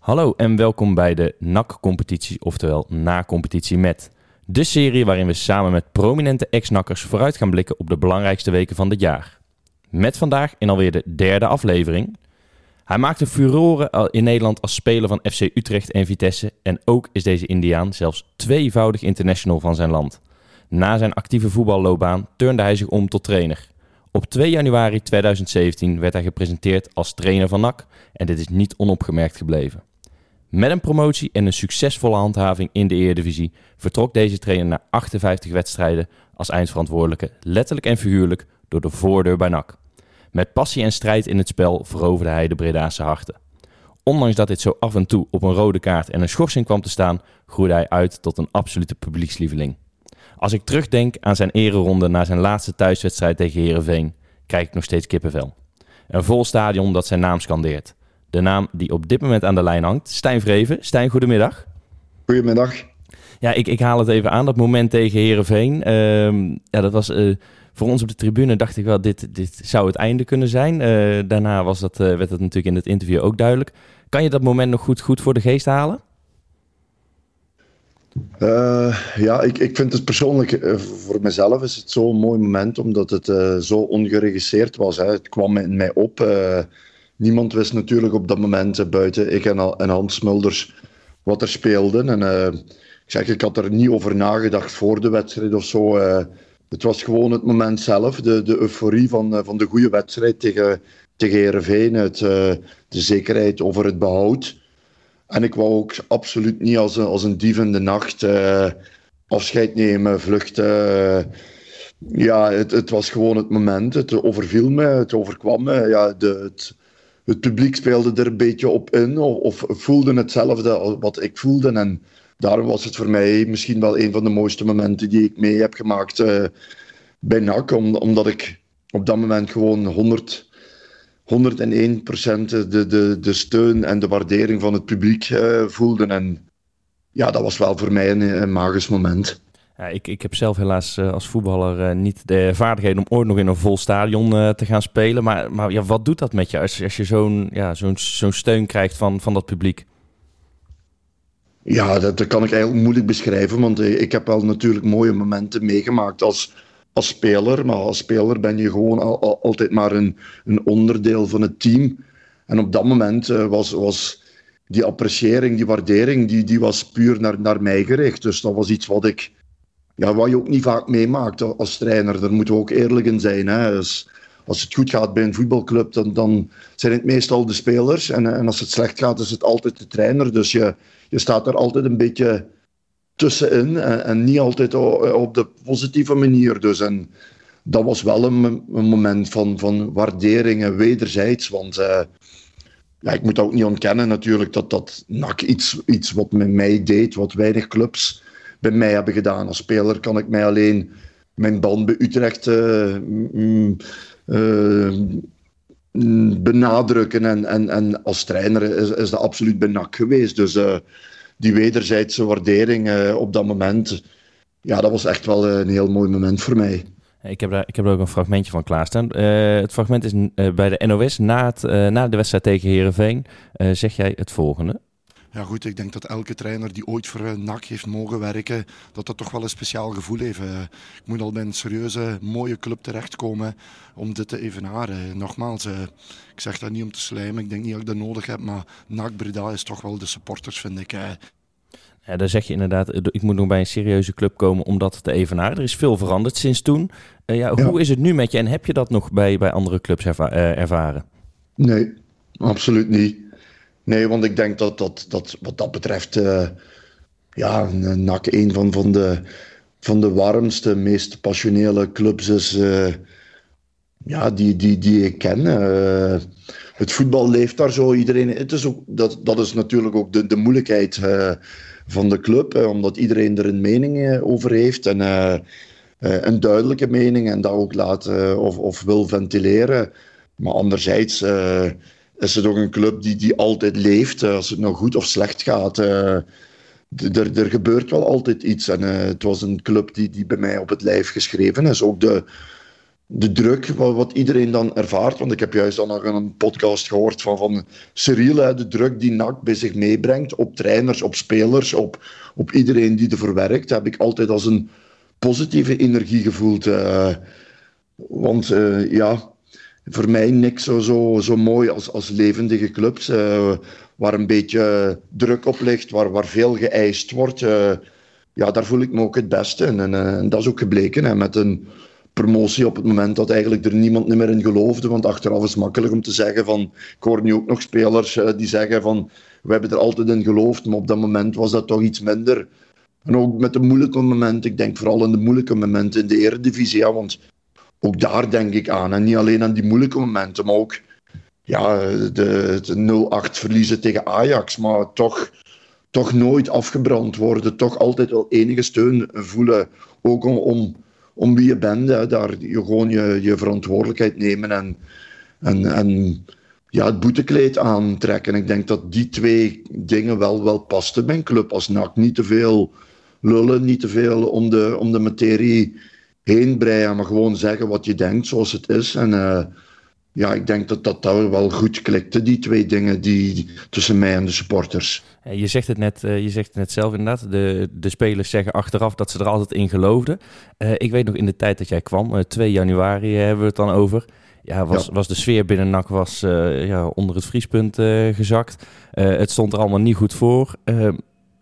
Hallo en welkom bij de NAC-competitie, oftewel Na-competitie met. De serie waarin we samen met prominente ex-nakkers vooruit gaan blikken op de belangrijkste weken van dit jaar. Met vandaag in alweer de derde aflevering. Hij maakte furoren in Nederland als speler van FC Utrecht en Vitesse en ook is deze Indiaan zelfs tweevoudig international van zijn land. Na zijn actieve voetballoopbaan turnde hij zich om tot trainer. Op 2 januari 2017 werd hij gepresenteerd als trainer van NAC en dit is niet onopgemerkt gebleven. Met een promotie en een succesvolle handhaving in de Eredivisie vertrok deze trainer na 58 wedstrijden als eindverantwoordelijke, letterlijk en figuurlijk, door de voordeur bij NAC. Met passie en strijd in het spel veroverde hij de Bredaanse harten. Ondanks dat dit zo af en toe op een rode kaart en een schorsing kwam te staan, groeide hij uit tot een absolute publiekslieveling. Als ik terugdenk aan zijn ereronde na zijn laatste thuiswedstrijd tegen Herenveen, krijg ik nog steeds kippenvel. Een vol stadion dat zijn naam scandeert. De naam die op dit moment aan de lijn hangt, Stijn Vreven. Stijn, goedemiddag. Goedemiddag. Ja, ik, ik haal het even aan, dat moment tegen Herenveen. Uh, ja, dat was uh, voor ons op de tribune, dacht ik wel, dit, dit zou het einde kunnen zijn. Uh, daarna was dat, uh, werd dat natuurlijk in het interview ook duidelijk. Kan je dat moment nog goed, goed voor de geest halen? Ja, ik, ik vind het persoonlijk, voor mezelf is het zo'n mooi moment, omdat het zo ongeregisseerd was. Hè. Het kwam in mij op. niemand wist natuurlijk op dat moment, buiten ik en, en Hans Mulders, wat er speelde. En ik zeg, ik had er niet over nagedacht voor de wedstrijd of zo. het was gewoon het moment zelf, de, de euforie van, van de goede wedstrijd tegen, tegen Heerenveen. Het, de zekerheid over het behoud. En ik wou ook absoluut niet als een, als een dief in de nacht afscheid nemen, vluchten. ja, het, het, was gewoon het moment. Het overviel me, het overkwam me. Ja, de, het, het publiek speelde er een beetje op in of, of voelde hetzelfde wat ik voelde. En daarom was het voor mij misschien wel een van de mooiste momenten die ik mee heb gemaakt uh, bij NAC. Om, omdat ik op dat moment gewoon 100 101% de, de, de steun en de waardering van het publiek uh, voelden. En ja, dat was wel voor mij een magisch moment. Ja, ik, ik heb zelf helaas uh, als voetballer uh, niet de vaardigheden om ooit nog in een vol stadion uh, te gaan spelen. Maar, maar ja, wat doet dat met je als, als je zo'n ja, zo'n zo'n steun krijgt van, van dat publiek? Ja, dat, dat kan ik eigenlijk moeilijk beschrijven. Want ik heb wel natuurlijk mooie momenten meegemaakt als als speler. Maar als speler ben je gewoon al, al, altijd maar een, een onderdeel van het team. En op dat moment was, was die appreciëring, die waardering, die, die was puur naar, naar mij gericht. Dus dat was iets wat ik, ja, wat je ook niet vaak meemaakt als trainer. Daar moeten we ook eerlijk in zijn. Hè. Als het goed gaat bij een voetbalclub, dan, dan zijn het meestal de spelers. En, en als het slecht gaat, is het altijd de trainer. Dus je, je staat er altijd een beetje tussenin en, en niet altijd op de positieve manier. Dus en dat was wel een, een moment van, van waardering en wederzijds. Want uh, ja, ik moet ook niet ontkennen natuurlijk dat dat NAC iets, iets wat met mij deed, wat weinig clubs bij mij hebben gedaan. Als speler kan ik mij alleen mijn band bij Utrecht uh, mm, uh, benadrukken. En, en, en als trainer is, is dat absoluut bij NAC geweest. Dus die wederzijdse waardering op dat moment, ja, dat was echt wel een heel mooi moment voor mij. Ik heb, daar, ik heb ook een fragmentje van klaarstaan. Het fragment is bij de NOS na, het, na de wedstrijd tegen Herenveen. zeg jij het volgende? Ja goed, ik denk dat elke trainer die ooit voor NAC heeft mogen werken, dat dat toch wel een speciaal gevoel heeft. ik moet al bij een serieuze, mooie club terechtkomen om dit te evenaren. Nogmaals, ik zeg dat niet om te slijmen, ik denk niet dat ik dat nodig heb, maar NAC Breda is toch wel de supporters, vind ik. Ja, daar zeg je inderdaad, ik moet nog bij een serieuze club komen om dat te evenaren. Er is veel veranderd sinds toen. Uh, ja, hoe ja. is het nu met je en heb je dat nog bij, bij andere clubs erva ervaren? Nee, absoluut niet. Nee, want ik denk dat, dat, dat wat dat betreft, uh, ja, NAC een van, van, de, van de warmste, meest passionele clubs is ja, die, die, die ik ken. Uh, het voetbal leeft daar zo. Iedereen, het is ook, dat, dat is natuurlijk ook de, de moeilijkheid van de club, omdat iedereen er een mening over heeft en een duidelijke mening en dat ook laat of, of wil ventileren. Maar anderzijds is het ook een club die, die altijd leeft, als het nou goed of slecht gaat. er, er gebeurt wel altijd iets. En het was een club die, die bij mij op het lijf geschreven is. Ook de, de druk wat, wat, iedereen dan ervaart. Want ik heb juist dan nog een podcast gehoord van, van Cyril, de druk die NAC bij zich meebrengt op trainers, op spelers, op, op iedereen die ervoor werkt, heb ik altijd als een positieve energie gevoeld. Want ja, voor mij niks zo, zo, zo mooi als, als levendige clubs, uh, waar een beetje druk op ligt, waar, waar veel geëist wordt. ja, daar voel ik me ook het beste in. En, en dat is ook gebleken hè, met een promotie op het moment dat eigenlijk er niemand meer in geloofde. Want achteraf is het makkelijk om te zeggen van... Ik hoor nu ook nog spelers die zeggen van... We hebben er altijd in geloofd, maar op dat moment was dat toch iets minder. En ook met de moeilijke momenten. Ik denk vooral in de moeilijke momenten in de eredivisie. Ja, want ook daar denk ik aan. En niet alleen aan die moeilijke momenten, maar ook... Ja, de, de 0-8 verliezen tegen Ajax. Maar toch, toch nooit afgebrand worden. Toch altijd wel enige steun voelen. Ook om, om om wie je bent. Daar je gewoon je, je verantwoordelijkheid nemen en, en, en ja, het boetekleed aantrekken. Ik denk dat die twee dingen wel, wel pasten bij een club als NAC. Niet te veel lullen, niet te veel om de, om de materie heen breien, maar gewoon zeggen wat je denkt zoals het is. En uh, ja, ik denk dat dat daar wel goed klikte, die twee dingen die, tussen mij en de supporters. Je zegt het net, eh, je zegt het net zelf inderdaad. De, de spelers zeggen achteraf dat ze er altijd in geloofden. Uh, ik weet nog in de tijd dat jij kwam, 2 januari hebben we het dan over. Ja, was, was de sfeer binnen NAC was, ja, onder het vriespunt gezakt. het stond er allemaal niet goed voor.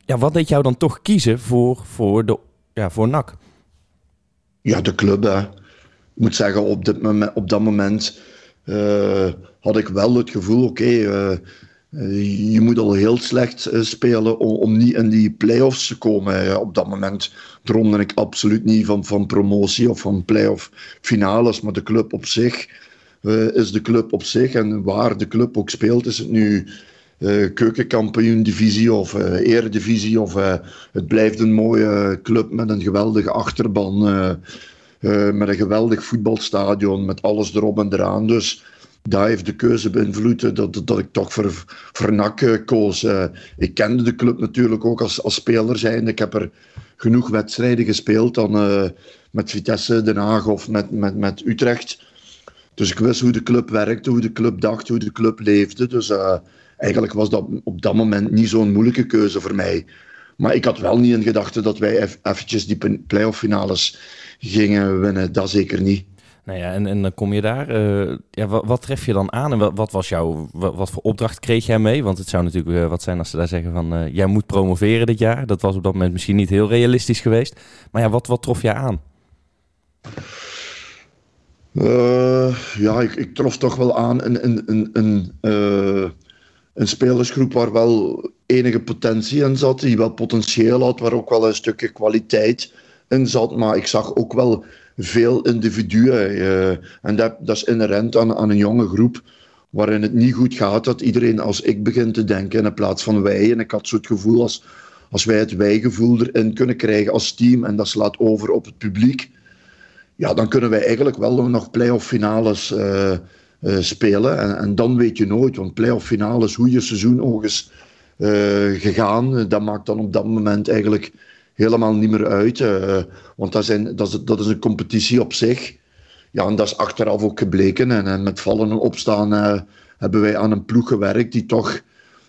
ja, wat deed jou dan toch kiezen voor, voor, de, ja, voor NAC? Ja, de club. Hè. Ik moet zeggen, op, dit op dat moment uh, had ik wel het gevoel, oké, uh, eh, je moet al heel slecht spelen om, om, niet in die play-offs te komen. op dat moment droomde ik absoluut niet van, van promotie of van play-off finales, maar de club op zich is de club op zich. En waar de club ook speelt, is het nu keukenkampioen-divisie of eredivisie. Of, het blijft een mooie club met een geweldige achterban. Uh, met een geweldig voetbalstadion, met alles erop en eraan. Dus daar heeft de keuze beïnvloed dat, dat ik toch voor, voor uh, koos. Uh, ik kende de club natuurlijk ook als, als speler zijn. Ik heb er genoeg wedstrijden gespeeld dan met Vitesse Den Haag of met, met, met Utrecht. Dus ik wist hoe de club werkte, hoe de club dacht, hoe de club leefde. Dus eigenlijk was dat op dat moment niet zo'n moeilijke keuze voor mij. Maar ik had wel niet in gedachten dat wij eventjes die play-off finales gingen winnen. Dat zeker niet. Nou ja, en, en dan kom je daar. Uh, ja, wat, wat, tref je dan aan en wat, wat was jouw, wat, wat, voor opdracht kreeg jij mee? Want het zou natuurlijk uh, wat zijn als ze daar zeggen van uh, jij moet promoveren dit jaar. Dat was op dat moment misschien niet heel realistisch geweest. Maar ja, wat, wat trof jij aan? ja, ik, ik, trof toch wel aan een, een, een, een, een spelersgroep waar wel enige potentie in zat, die wel potentieel had, waar ook wel een stukje kwaliteit in zat. Maar ik zag ook wel veel individuen. Uh, en dat, dat is inherent aan, aan een jonge groep waarin het niet goed gaat, dat iedereen als ik begint te denken in plaats van wij. En ik had zo het gevoel als, als wij het wij-gevoel erin kunnen krijgen als team en dat slaat over op het publiek, ja, dan kunnen wij eigenlijk wel nog play-off finales uh, spelen. En, en, dan weet je nooit, want play-off finales, hoe je seizoen ook is gegaan, dat maakt dan op dat moment eigenlijk helemaal niet meer uit. Uh, want dat, zijn, dat, is, dat is een competitie op zich. Ja, en dat is achteraf ook gebleken. En, en met vallen en opstaan uh, hebben wij aan een ploeg gewerkt die toch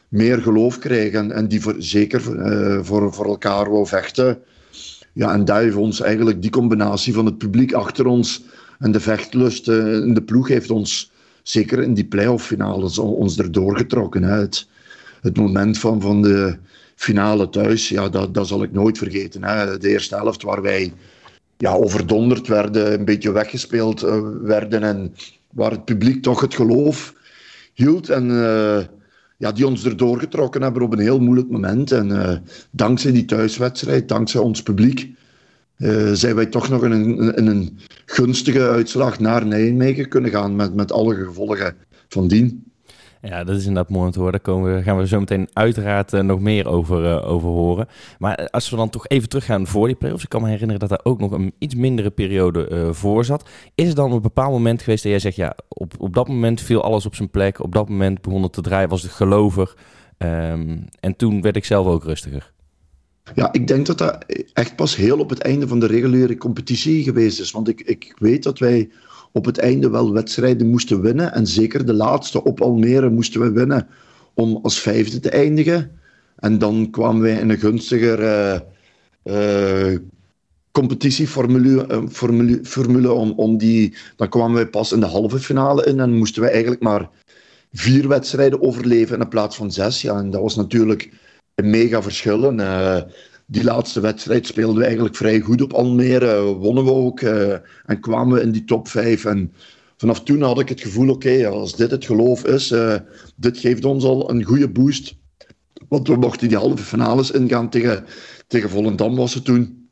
meer geloof krijgen en die voor, zeker uh, voor, voor elkaar wil vechten. Ja, en daar heeft ons eigenlijk die combinatie van het publiek achter ons en de vechtlust in de ploeg heeft ons zeker in die play-off finales ons erdoor getrokken. Het, moment van, van de finale thuis, ja, dat, dat zal ik nooit vergeten. Hè. De eerste helft waar wij ja, overdonderd werden, een beetje weggespeeld uh, werden en waar het publiek toch het geloof hield en uh, ja, die ons erdoor getrokken hebben op een heel moeilijk moment. En uh, dankzij die thuiswedstrijd, dankzij ons publiek, zijn wij toch nog in een, een gunstige uitslag naar Nijmegen kunnen gaan met, met alle gevolgen van dien. Ja, dat is inderdaad mooi om te horen. Daar komen gaan we zo meteen uiteraard uh, nog meer over, uh, over horen. Maar eh, als we dan toch even teruggaan voor die playoffs. Ik kan me herinneren dat daar ook nog een iets mindere periode voor zat. Is er dan een bepaald moment geweest dat jij zegt... ja, op, op dat moment viel alles op zijn plek. Op dat moment begon het te draaien, was het gelover. Um, en toen werd ik zelf ook rustiger. Ja, ik denk dat dat echt pas heel op het einde van de reguliere competitie geweest is. Want ik, ik weet dat wij op het einde wel wedstrijden moesten winnen. En zeker de laatste op Almere moesten we winnen om als vijfde te eindigen. En dan kwamen wij in een gunstiger uh, competitieformule uh, formule, formule om, om die... Dan kwamen wij pas in de halve finale in en moesten wij eigenlijk maar vier wedstrijden overleven in plaats van zes. Ja, en dat was natuurlijk mega verschil. En, uh, die laatste wedstrijd speelden we eigenlijk vrij goed op Almere. Wonnen we ook uh, en kwamen we in die top 5. En vanaf toen had ik het gevoel: oké, als dit het geloof is, uh, dit geeft ons al een goede boost. Want we mochten die halve finales ingaan tegen, tegen Volendam, was het toen.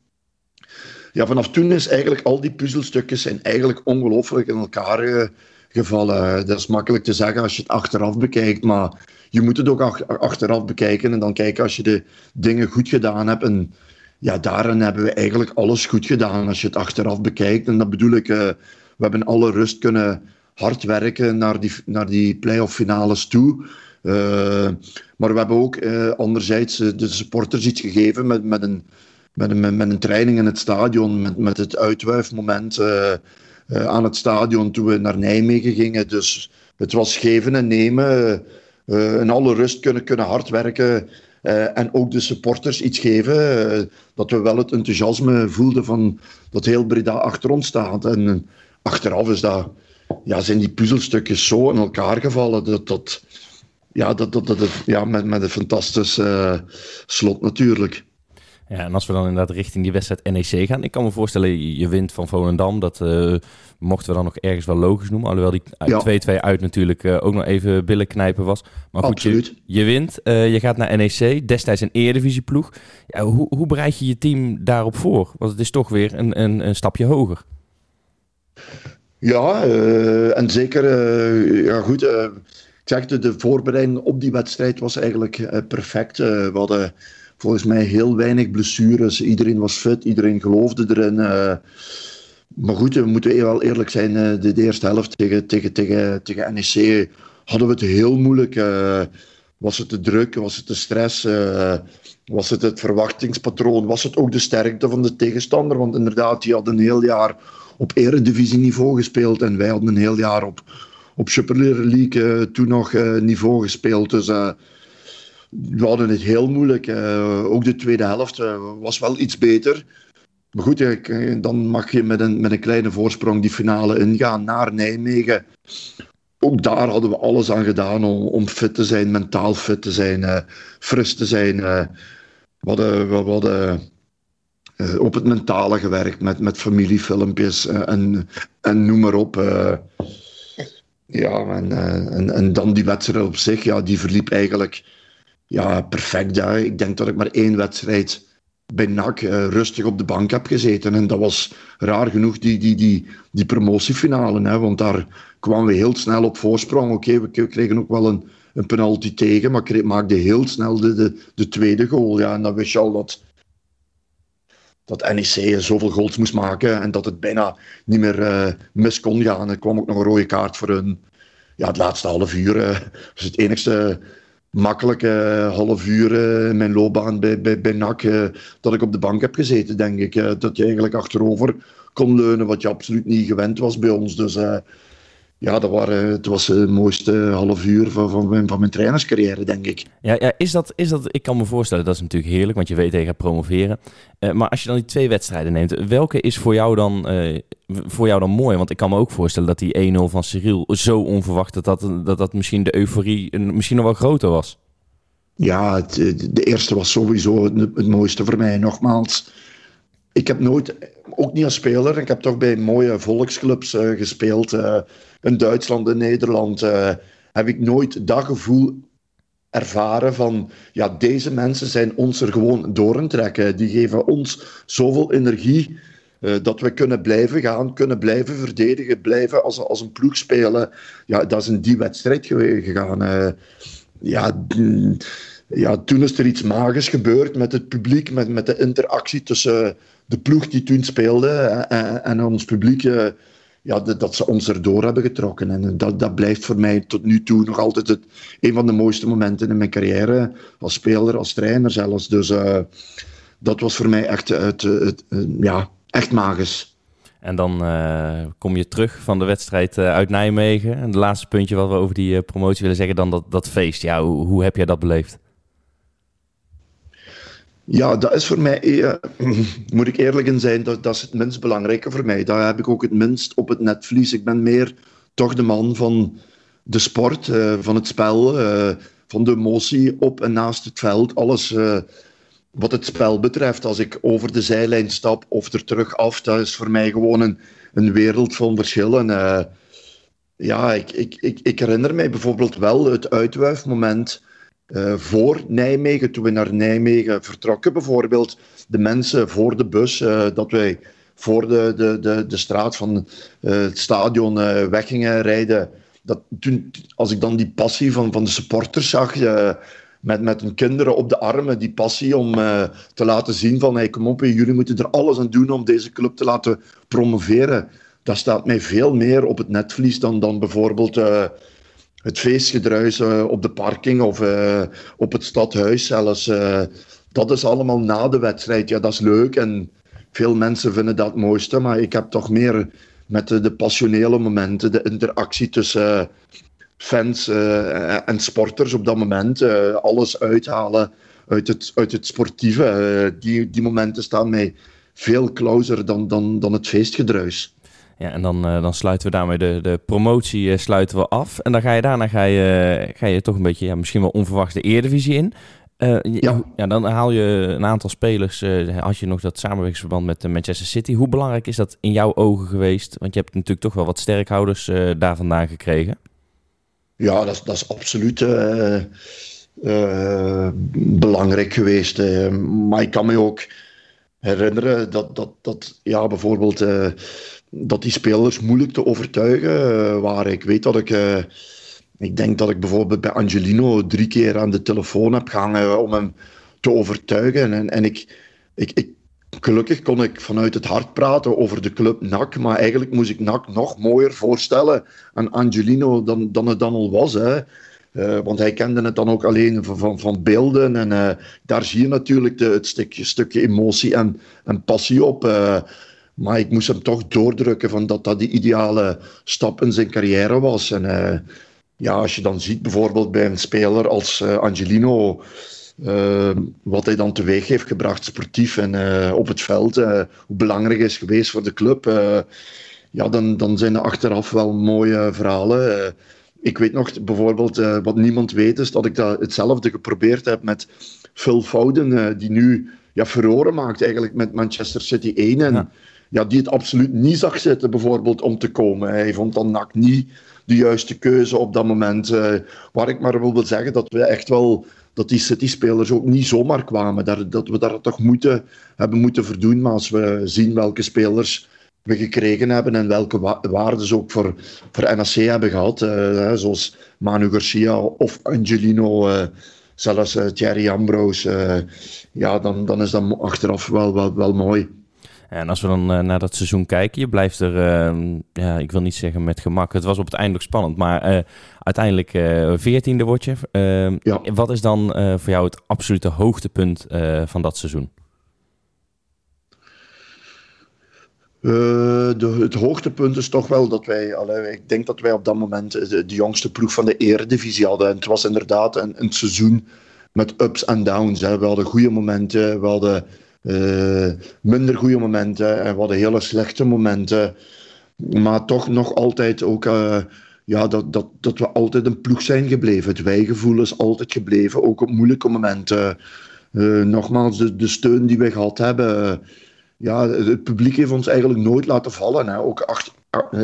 Ja, vanaf toen is eigenlijk al die puzzelstukjes zijn eigenlijk ongelooflijk in elkaar gevallen. Dat is makkelijk te zeggen als je het achteraf bekijkt, maar je moet het ook achteraf bekijken en dan kijken als je de dingen goed gedaan hebt. En ja, daarin hebben we eigenlijk alles goed gedaan als je het achteraf bekijkt. En dat bedoel ik, uh, we hebben alle rust kunnen hard werken naar die, naar die play-off finales toe. Uh, maar we hebben ook uh, anderzijds de supporters iets gegeven met, met, een, met, een, met een training in het stadion, met, met het uitwuifmoment aan het stadion toen we naar Nijmegen gingen. Dus het was geven en nemen uh, in alle rust kunnen, kunnen hard werken. Uh, en ook de supporters iets geven. Uh, dat we wel het enthousiasme voelden van dat heel Breda achter ons staat. En achteraf is dat, ja, zijn die puzzelstukjes zo in elkaar gevallen. Dat, ja, dat, dat, dat, ja, met, met een fantastisch slot natuurlijk. Ja, en als we dan inderdaad richting die wedstrijd NEC gaan. Ik kan me voorstellen, je wint van Volendam. Dat mochten we dan nog ergens wel logisch noemen. Alhoewel die 2-2 ja. uit natuurlijk uh, ook nog even billen knijpen was. Maar goed, je, je, wint. Uh, je gaat naar NEC. Destijds een eredivisieploeg. Ja, hoe, hoe bereid je je team daarop voor? Want het is toch weer een, een, een stapje hoger. Ja, en zeker, ja goed... ik zeg, de, de voorbereiding op die wedstrijd was eigenlijk perfect. we hadden volgens mij heel weinig blessures. Iedereen was fit, iedereen geloofde erin. Uh, maar goed, we moeten wel eerlijk zijn. Uh, de, eerste helft tegen, tegen, tegen, tegen NEC hadden we het heel moeilijk. Uh, was het de druk, was het de stress, was het het verwachtingspatroon, was het ook de sterkte van de tegenstander? Want inderdaad, die hadden een heel jaar op eredivisieniveau gespeeld en wij hadden een heel jaar op, op Super League toen nog niveau gespeeld. Dus we hadden het heel moeilijk. Uh, ook de tweede helft uh, was wel iets beter. Maar goed, uh, dan mag je met een, met een kleine voorsprong die finale ingaan naar Nijmegen. Ook daar hadden we alles aan gedaan om, fit te zijn, mentaal fit te zijn, fris te zijn. we hadden, we hadden op het mentale gewerkt met, met familiefilmpjes en, en noem maar op. ja, en, en, en dan die wedstrijd op zich, ja, die verliep eigenlijk ja, perfect. Ja. Ik denk dat ik maar één wedstrijd bij NAC uh, rustig op de bank heb gezeten. En dat was raar genoeg die, die, die, die promotiefinale. Hè, want daar kwamen we heel snel op voorsprong. Oké, we kregen ook wel een, een penalty tegen, maar ik maakte heel snel de, de, de tweede goal. Ja, en dan wist je al dat, dat NEC zoveel goals moest maken en dat het bijna niet meer uh, mis kon gaan. Er kwam ook nog een rode kaart voor hun. Ja, het laatste half uur uh, was het enigste makkelijke half uur in mijn loopbaan bij, bij, bij NAC uh, dat ik op de bank heb gezeten, denk ik. Dat je eigenlijk achterover kon leunen, wat je absoluut niet gewend was bij ons. Dus ja, dat waren, het was het mooiste half uur van, van, mijn, van mijn trainerscarrière, denk ik. Ja, ja is, dat, is dat, ik kan me voorstellen, dat is natuurlijk heerlijk, want je weet dat je gaat promoveren. Uh, maar als je dan die twee wedstrijden neemt, welke is voor jou dan, uh, voor jou dan mooi? Want ik kan me ook voorstellen dat die 1-0 van Cyril zo onverwacht dat dat, dat, dat misschien de euforie misschien nog wel groter was. Ja, het, de eerste was sowieso het, het mooiste voor mij. Nogmaals, ik heb nooit, ook niet als speler, ik heb toch bij mooie volksclubs uh, gespeeld. In Duitsland, in Nederland. Uh, heb ik nooit dat gevoel ervaren van, ja, deze mensen zijn ons er gewoon door trekken. Die geven ons zoveel energie dat we kunnen blijven gaan, kunnen blijven verdedigen, blijven als, als een ploeg spelen. Ja, dat is in die wedstrijd gegaan. ja, ja, toen is er iets magisch gebeurd met het publiek, met, met de interactie tussen de ploeg die toen speelde en, en ons publiek. Ja, dat ze ons erdoor hebben getrokken. En dat, dat blijft voor mij tot nu toe nog altijd het, een van de mooiste momenten in mijn carrière. Als speler, als trainer zelfs. Dus uh, dat was voor mij echt, het, het, het, ja, echt magisch. En dan kom je terug van de wedstrijd uit Nijmegen. En het laatste puntje wat we over die promotie willen zeggen, dan dat, dat feest. Ja, hoe, hoe heb jij dat beleefd? Ja, dat is voor mij, eh, moet ik eerlijk in zijn, dat, dat is het minst belangrijke voor mij. Daar heb ik ook het minst op het netvlies. Ik ben meer toch de man van de sport, uh, van het spel, uh, van de emotie op en naast het veld. Alles uh, wat het spel betreft. Als ik over de zijlijn stap of er terug af, dat is voor mij gewoon een, een wereld van verschillen. ja, ik, ik, ik, ik herinner mij bijvoorbeeld wel het uitwuifmoment uh, voor Nijmegen, toen we naar Nijmegen vertrokken bijvoorbeeld, de mensen voor de bus, uh, dat wij voor de, de, de, de straat van uh, het stadion weg gingen rijden. Dat, toen, als ik dan die passie van, van de supporters zag, met, met hun kinderen op de armen, die passie om te laten zien van hey, kom op, jullie moeten er alles aan doen om deze club te laten promoveren. Dat staat mij veel meer op het netvlies dan, dan bijvoorbeeld het feestgedruis uh, op de parking of uh, op het stadhuis zelfs. Uh, dat is allemaal na de wedstrijd. Ja, dat is leuk en veel mensen vinden dat het mooiste. Maar ik heb toch meer met de, de passionele momenten, de interactie tussen fans en sporters op dat moment. alles uithalen uit het, uit het sportieve. die, die momenten staan mij veel closer dan, dan, dan het feestgedruis. Ja, en dan, uh, dan sluiten we daarmee de, de promotie uh, sluiten we af. En dan ga je daarna ga je, ga je toch een beetje, ja, misschien wel onverwacht de Eredivisie in. Uh, ja. ja. dan haal je een aantal spelers. had je nog dat samenwerkingsverband met Manchester City. Hoe belangrijk is dat in jouw ogen geweest? Want je hebt natuurlijk toch wel wat sterkhouders daar vandaan gekregen. Ja, dat is, dat is absoluut belangrijk geweest. maar ik kan me ook herinneren dat, dat, dat ja, bijvoorbeeld dat die spelers moeilijk te overtuigen uh, waren. Ik weet dat ik. Uh, ik denk dat ik bijvoorbeeld bij Angelino drie keer aan de telefoon heb gehangen om hem te overtuigen. En, en ik, ik, ik, gelukkig kon ik vanuit het hart praten over de club NAC. Maar eigenlijk moest ik NAC nog mooier voorstellen aan Angelino dan, dan het dan al was. Hè. Uh, want hij kende het dan ook alleen van, van, van beelden. En daar zie je natuurlijk de, het stukje, stukje emotie en, en passie op. maar ik moest hem toch doordrukken van dat dat de ideale stap in zijn carrière was. En uh, ja, als je dan ziet bijvoorbeeld bij een speler als uh, Angelino, uh, wat hij dan teweeg heeft gebracht sportief en op het veld, hoe belangrijk is geweest voor de club, ja, dan, dan zijn er achteraf wel mooie verhalen. ik weet nog bijvoorbeeld, wat niemand weet, is dat ik dat hetzelfde geprobeerd heb met Phil Foden, die nu ja, verloren maakt eigenlijk met Manchester City 1. En, ja, die het absoluut niet zag zitten, bijvoorbeeld, om te komen. Hij vond dan NAC niet de juiste keuze op dat moment. Uh, waar ik maar wil zeggen dat we echt wel dat die City-spelers ook niet zomaar kwamen. Dat, we daar toch moeten, hebben moeten verdoen. Maar als we zien welke spelers we gekregen hebben en welke wa waarden ze ook voor, voor NAC hebben gehad, uh, zoals Manu Garcia of Angelino, uh, zelfs Thierry Ambrose, ja, dan, dan is dat achteraf wel, wel mooi. En als we dan uh, naar dat seizoen kijken, je blijft er, uh, ja, ik wil niet zeggen met gemak. Het was op het einde ook spannend, maar uh, uiteindelijk veertiende word je. Ehm, ja. Wat is dan voor jou het absolute hoogtepunt van dat seizoen? De, het hoogtepunt is toch wel dat wij, allee, ik denk dat wij op dat moment de, de, jongste ploeg van de eredivisie hadden. En het was inderdaad een, een seizoen met ups en downs. Hè. We hadden goede momenten, we hadden uh, minder goede momenten en hadden hele slechte momenten. Maar toch nog altijd ook uh, ja, dat, dat, dat we altijd een ploeg zijn gebleven. Het wijgevoel is altijd gebleven, ook op moeilijke momenten. Uh, nogmaals, de, de steun die we gehad hebben. ja, het publiek heeft ons eigenlijk nooit laten vallen. Hè. Ook achter,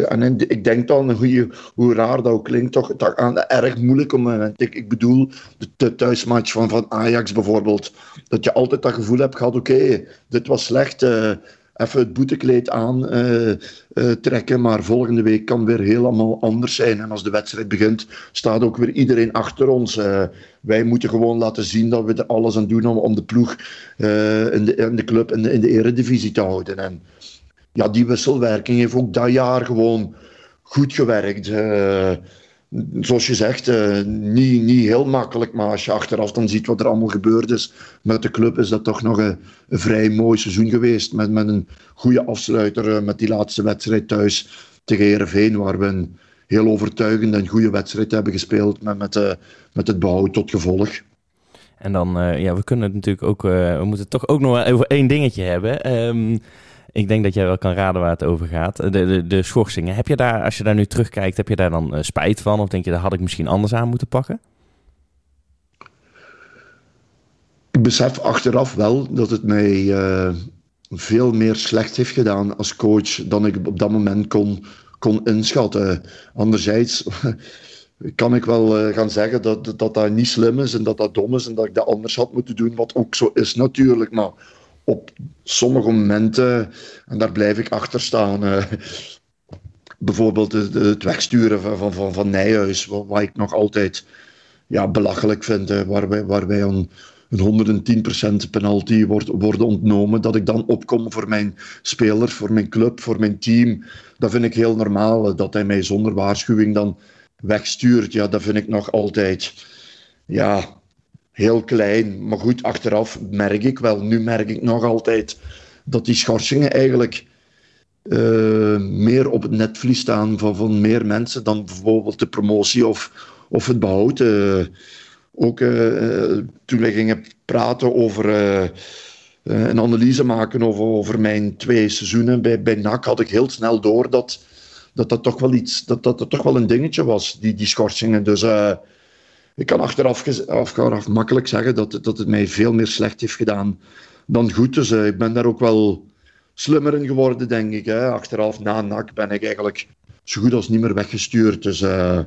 en ik denk dan, hoe, hoe raar dat ook klinkt, toch dat aan erg moeilijke moment. Ik, ik bedoel, de, thuismatch van, van Ajax bijvoorbeeld. Dat je altijd dat gevoel hebt gehad, oké, dit was slecht. Uh, even het boetekleed aan uh, trekken, maar volgende week kan weer helemaal anders zijn. En als de wedstrijd begint, staat ook weer iedereen achter ons. wij moeten gewoon laten zien dat we er alles aan doen om, om de ploeg in, de, in de club in in de eredivisie te houden. En ja, die wisselwerking heeft ook dat jaar gewoon goed gewerkt. Uh, zoals je zegt, uh, niet, niet heel makkelijk. Maar als je achteraf dan ziet wat er allemaal gebeurd is met de club, is dat toch nog een, vrij mooi seizoen geweest. Met, met een goede afsluiter, uh, met die laatste wedstrijd thuis tegen Heerenveen, waar we een heel overtuigende en goede wedstrijd hebben gespeeld. Met, met, met het behoud tot gevolg. En dan, ja, we kunnen het natuurlijk ook, we moeten toch ook nog over één dingetje hebben. Um, ik denk dat jij wel kan raden waar het over gaat. De, de, de schorsingen. Heb je daar, als je daar nu terugkijkt, heb je daar dan uh, spijt van? Of denk je, daar had ik misschien anders aan moeten pakken? Ik besef achteraf wel dat het mij uh, veel meer slecht heeft gedaan als coach dan ik op dat moment kon, kon inschatten. Anderzijds kan ik wel gaan zeggen dat, dat dat niet slim is en dat dat dom is en dat ik dat anders had moeten doen, wat ook zo is natuurlijk. Maar op sommige momenten, en daar blijf ik achter staan, uh, bijvoorbeeld het wegsturen van, van, van, van Nijhuis, wat, wat, ik nog altijd ja, belachelijk vind, uh, waar, wij, een, een 110% penalty wordt, worden ontnomen, dat ik dan opkom voor mijn spelers, voor mijn club, voor mijn team. Dat vind ik heel normaal, dat hij mij zonder waarschuwing dan wegstuurt. Ja, dat vind ik nog altijd... Ja, heel klein. Maar goed, achteraf merk ik wel, nu merk ik nog altijd dat die schorsingen eigenlijk uh, meer op het netvlies staan van, van meer mensen dan bijvoorbeeld de promotie of, of het behoud. Uh, ook uh, toen we gingen praten over een analyse maken over, over mijn twee seizoenen bij, bij NAC, had ik heel snel door dat dat, dat toch wel iets, dat, dat, dat toch wel een dingetje was, die, die schorsingen. Dus ik kan achteraf, makkelijk zeggen dat, dat het mij veel meer slecht heeft gedaan dan goed. Dus uh, ik ben daar ook wel slimmer in geworden, denk ik. Hè. Achteraf, na NAC, ben ik eigenlijk zo goed als niet meer weggestuurd. Dus, uh,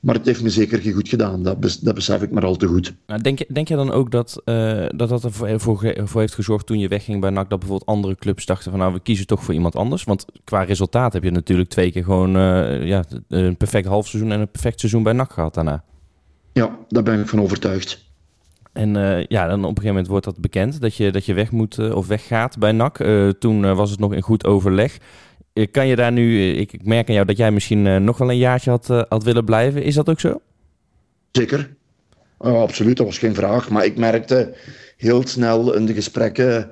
maar het heeft me zeker geen goed gedaan. Dat, dat besef ik maar al te goed. Denk, denk je dan ook dat, uh, dat dat ervoor voor, voor heeft gezorgd toen je wegging bij NAC... dat bijvoorbeeld andere clubs dachten van... nou, we kiezen toch voor iemand anders? Want qua resultaat heb je natuurlijk twee keer gewoon... ja, een perfect halfseizoen en een perfect seizoen bij NAC gehad daarna. Ja, daar ben ik van overtuigd. En uh, ja, dan op een gegeven moment wordt dat bekend dat je, dat je weg moet uh, of weggaat bij NAC. Uh, toen was het nog in goed overleg. kan je daar nu, ik, ik, merk aan jou dat jij misschien nog wel een jaartje had, had willen blijven. Is dat ook zo? Zeker. Absoluut, dat was geen vraag. Maar ik merkte heel snel in de gesprekken.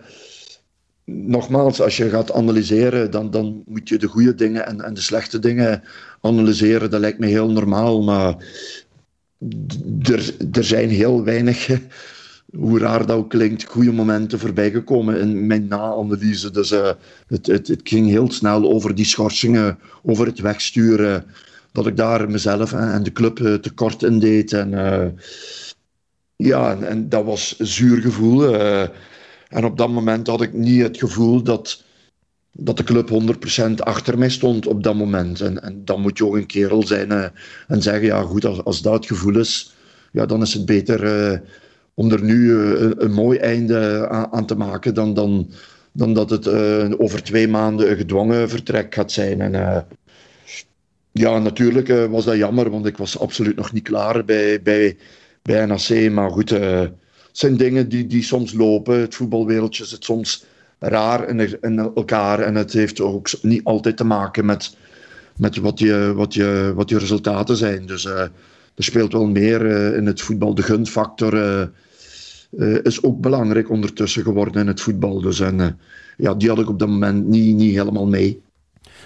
Nogmaals, als je gaat analyseren, dan, dan moet je de goede dingen en, en de slechte dingen analyseren. Dat lijkt me heel normaal. Maar er, zijn heel weinig, hoe raar dat ook klinkt, goede momenten voorbij gekomen in mijn na-analyse. Dus uh, het, het, het, ging heel snel over die schorsingen, over het wegsturen. Dat ik daar mezelf en de club uh, tekort in deed. En, uh, ja, en, dat was zuur gevoel. en op dat moment had ik niet het gevoel dat dat de club 100% achter mij stond op dat moment. En, en dan moet je ook een kerel zijn uh, en zeggen, ja goed, als, als dat het gevoel is, ja, dan is het beter uh, om er nu uh, een, mooi einde aan, aan, te maken dan, dan, dan dat het over twee maanden een gedwongen vertrek gaat zijn. En, ja, natuurlijk was dat jammer, want ik was absoluut nog niet klaar bij, bij, bij NAC. Maar goed, het zijn dingen die, die soms lopen. Het voetbalwereldje zit soms raar in, in, elkaar. En het heeft ook niet altijd te maken met, met wat, je, wat, je, wat je resultaten zijn. Dus uh, er speelt wel meer uh, in het voetbal. De gunfactor uh, is ook belangrijk ondertussen geworden in het voetbal. Dus en, ja, die had ik op dat moment niet, niet helemaal mee.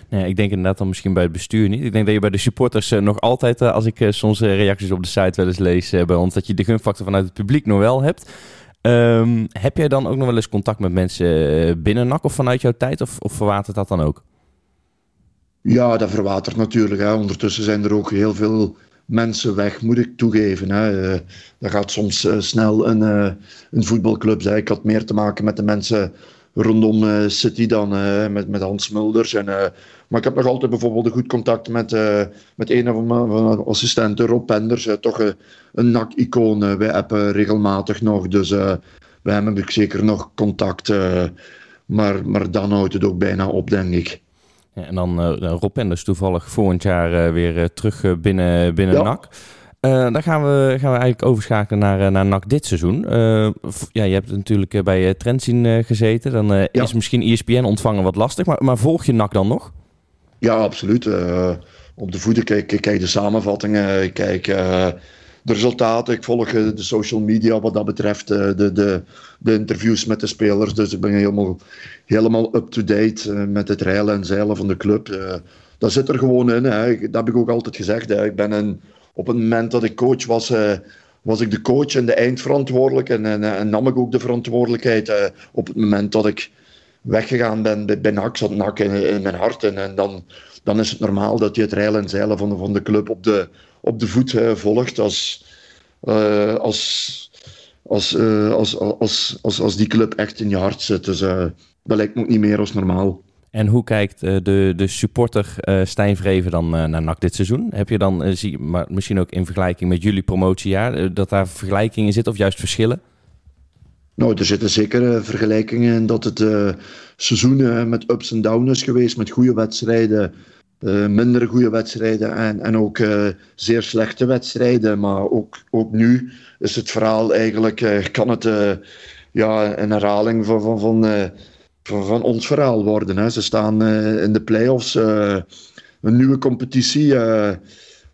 Nee, ik denk inderdaad dan misschien bij het bestuur niet. Ik denk dat je bij de supporters nog altijd, als ik soms reacties op de site wel eens lees bij ons, dat je de gunfactor vanuit het publiek nog wel hebt. Um, heb jij dan ook nog wel eens contact met mensen eh, binnen NAC of vanuit jouw tijd? Of, of verwatert dat dan ook? Ja, dat verwatert natuurlijk. Hè. Ondertussen zijn er ook heel veel mensen weg, moet ik toegeven. Hè. Dat gaat soms uh, snel een, een voetbalclub. Hè. Ik had meer te maken met de mensen rondom City dan met, met Hans Mulders. En, maar ik heb nog altijd bijvoorbeeld een goed contact met, met een van mijn, van mijn assistenten, Rob Penders. toch een NAC-icoon. wij appen regelmatig nog, dus wij hebben zeker nog contact. maar, maar dan houdt het ook bijna op, denk ik. Ja, en dan uh, Rob Penders toevallig volgend jaar uh, weer uh, terug binnen, binnen ja. NAC. Dan gaan we, gaan we eigenlijk overschakelen naar, naar NAC dit seizoen. ja, je hebt natuurlijk bij Trendzien gezeten. Dan ja. is misschien ESPN ontvangen wat lastig. Maar, maar volg je NAC dan nog? Ja, absoluut. op de voeten. Kijk, ik kijk de samenvattingen, ik kijk de resultaten. Ik volg de social media wat dat betreft, de, de, de interviews met de spelers. Dus ik ben helemaal, helemaal up-to-date met het rijlen en zeilen van de club. dat zit er gewoon in. Hè. Dat heb ik ook altijd gezegd. Hè. Ik ben een, op het moment dat ik coach was was ik de coach en de eindverantwoordelijk en, en, en nam ik ook de verantwoordelijkheid uh, op het moment dat ik weggegaan ben bij, bij NAC, zat in, mijn hart en, en, dan, dan is het normaal dat je het rijlen en zeilen van de, van de club op de, op de voet volgt als, als, als, als, als, als, als die club echt in je hart zit. Dus dat lijkt me ook niet meer als normaal. En hoe kijkt uh, de, de supporter uh, Stijn Vreven dan uh, naar NAC dit seizoen? Heb je dan, zie, maar misschien ook in vergelijking met jullie promotiejaar, dat daar vergelijkingen zitten of juist verschillen? Nou, er zitten zeker vergelijkingen in dat het seizoen met ups en downs is geweest, met goede wedstrijden, minder goede wedstrijden en, en ook zeer slechte wedstrijden. Maar ook, ook nu is het verhaal eigenlijk, kan het ja, een herhaling van, van, van van, ons verhaal worden. Hè. Ze staan uh, in de play-offs, uh, een nieuwe competitie uh,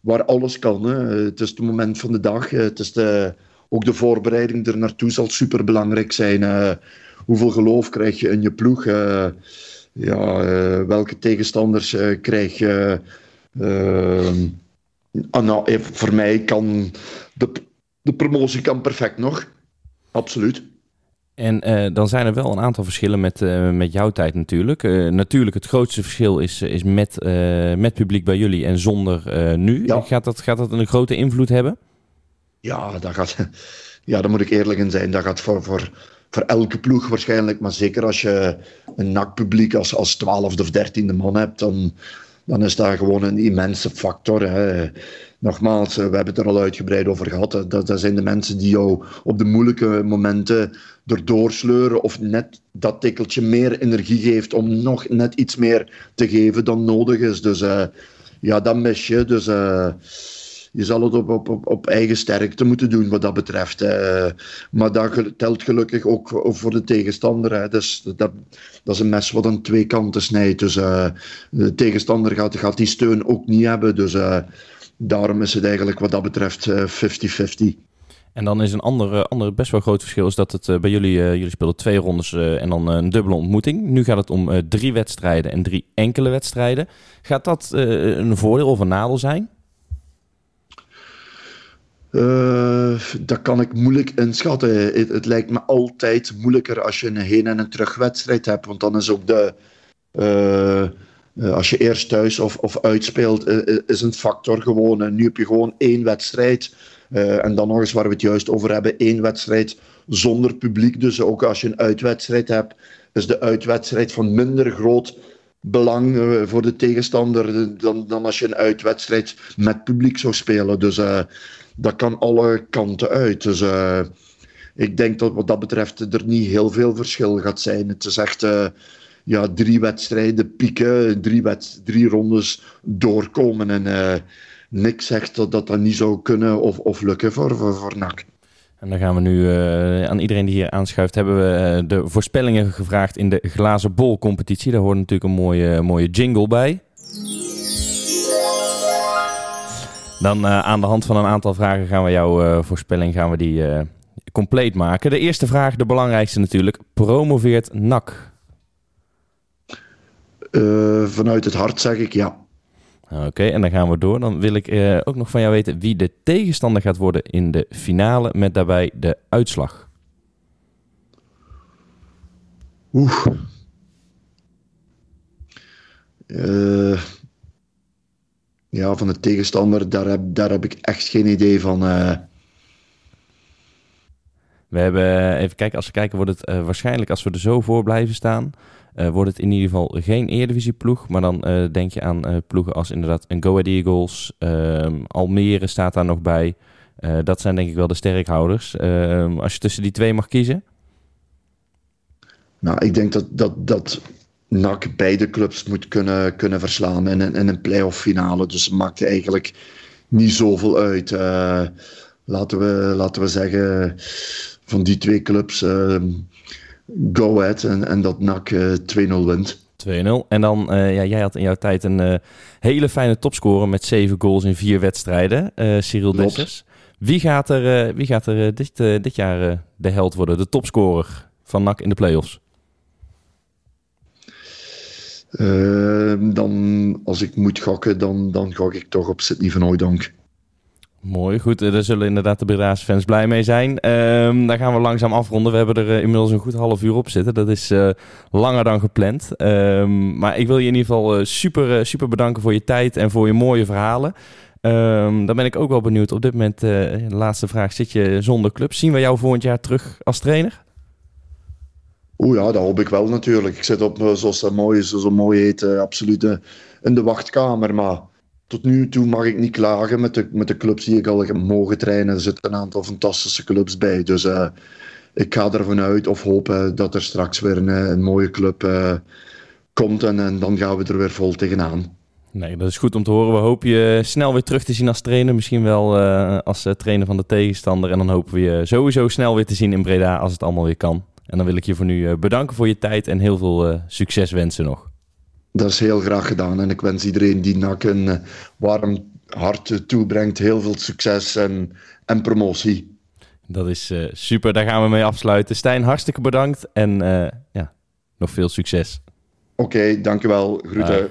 waar alles kan. Hè. Het is het moment van de dag. het is de, ook de voorbereiding er naartoe zal super belangrijk zijn. hoeveel geloof krijg je in je ploeg? ja, welke tegenstanders krijg je? Ah, nou, voor mij kan de, de promotie kan perfect nog. Absoluut. En uh, dan zijn er wel een aantal verschillen met, uh, met jouw tijd natuurlijk. Uh, natuurlijk, het grootste verschil is, is met, met publiek bij jullie en zonder nu. Ja. Gaat, dat, gaat dat een grote invloed hebben? Ja, dat gaat, ja, daar moet ik eerlijk in zijn. Dat gaat voor, voor, voor elke ploeg waarschijnlijk. Maar zeker als je een NAC-publiek als, als twaalfde of dertiende man hebt, dan, dan is dat gewoon een immense factor. Hè nogmaals, we hebben het er al uitgebreid over gehad. Dat, dat zijn de mensen die jou op de moeilijke momenten erdoor sleuren of net dat tikkeltje meer energie geeft om nog net iets meer te geven dan nodig is. Dus uh, ja, dat mis je. Dus uh, je zal het op, op, op, eigen sterkte moeten doen wat dat betreft. Maar dat telt gelukkig ook voor de tegenstander. Hè. Dus dat, dat is een mes wat aan twee kanten snijdt. Dus de tegenstander gaat, gaat die steun ook niet hebben. Dus daarom is het eigenlijk wat dat betreft 50-50. Eh, en dan is een andere, andere best wel groot verschil is dat het eh, bij jullie, uh, jullie spelen twee rondes en dan een dubbele ontmoeting. Nu gaat het om drie wedstrijden en drie enkele wedstrijden. Gaat dat een voordeel of een nadeel zijn? dat kan ik moeilijk inschatten. Het, het, lijkt me altijd moeilijker als je een heen- en een terugwedstrijd hebt. Want dan is ook de, uh, als je eerst thuis of, of uitspeelt, uh, is een factor gewoon. nu heb je gewoon één wedstrijd. En dan nog eens waar we het juist over hebben, één wedstrijd zonder publiek. Dus ook als je een uitwedstrijd hebt, is de uitwedstrijd van minder groot belang voor de tegenstander dan, dan als je een uitwedstrijd met publiek zou spelen. Dus dat kan alle kanten uit. Dus ik denk dat wat dat betreft er niet heel veel verschil gaat zijn. Het is echt ja, drie wedstrijden pieken, drie, drie rondes doorkomen. En uh, niks zegt dat, dat niet zou kunnen of, of lukken voor, voor, NAC. En dan gaan we nu uh, aan iedereen die hier aanschuift, hebben we uh, de voorspellingen gevraagd in de glazen bol competitie. Daar hoort natuurlijk een mooie, mooie jingle bij. Dan aan de hand van een aantal vragen gaan we jouw voorspelling gaan we die, compleet maken. De eerste vraag, de belangrijkste natuurlijk. Promoveert NAC? Uh, vanuit het hart zeg ik ja. Oké, en dan gaan we door. Dan wil ik uh, ook nog van jou weten wie de tegenstander gaat worden in de finale met daarbij de uitslag. Oeh. Uh, ja, van de tegenstander, daar heb, daar heb ik echt geen idee van. We hebben, even kijken, als we kijken, wordt het waarschijnlijk als we er zo voor blijven staan, uh, wordt het in ieder geval geen Eredivisie-ploeg. Maar dan uh, denk je aan uh, ploegen als inderdaad een Go Ahead Eagles. Ehm, Almere staat daar nog bij. dat zijn denk ik wel de sterkhouders. Ehm, als je tussen die twee mag kiezen. Nou, ik denk dat, dat, dat NAC beide clubs moet kunnen, kunnen verslaan in, in een play-off finale. Dus het maakt eigenlijk niet zoveel uit. laten, we, laten we zeggen, van die twee clubs... Go Ahead en, en dat NAC 2-0 wint. 2-0. En dan, ja, jij had in jouw tijd een hele fijne topscorer met zeven goals in vier wedstrijden, Cyril Dessers. Wie gaat er, wie gaat er dit, dit jaar de held worden, de topscorer van NAC in de playoffs? Ehm, dan, als ik moet gokken, dan, dan gok ik toch op Sydney van Hooydonk. Mooi, goed. Daar zullen inderdaad de Breda's fans blij mee zijn. Um, daar gaan we langzaam afronden. We hebben er uh, inmiddels een goed half uur op zitten. Dat is uh, langer dan gepland. Um, maar ik wil je in ieder geval super, super bedanken voor je tijd en voor je mooie verhalen. Um, dan ben ik ook wel benieuwd. Op dit moment, de laatste vraag, zit je zonder club? Zien we jou volgend jaar terug als trainer? Oeh ja, dat hoop ik wel natuurlijk. Ik zit op, zoals dat mooi is, zo mooi heet, absoluut in de wachtkamer. Maar tot nu toe mag ik niet klagen met de, met de clubs die ik al heb mogen trainen. Er zitten een aantal fantastische clubs bij. Dus uh, ik ga ervan uit of hopen dat er straks weer een, eh, een mooie club uh, komt. En, en, dan gaan we er weer vol tegenaan. Nee, dat is goed om te horen. We hopen je snel weer terug te zien als trainer. Misschien wel als trainer van de tegenstander. En dan hopen we je sowieso snel weer te zien in Breda als het allemaal weer kan. En dan wil ik je voor nu bedanken voor je tijd en heel veel succes wensen nog. Dat is heel graag gedaan. En ik wens iedereen die NAC een uh, warm hart toebrengt heel veel succes en, en promotie. Dat is uh, super, daar gaan we mee afsluiten. Stijn, hartstikke bedankt en uh, ja, nog veel succes. Oké, okay, dankjewel. Groeten.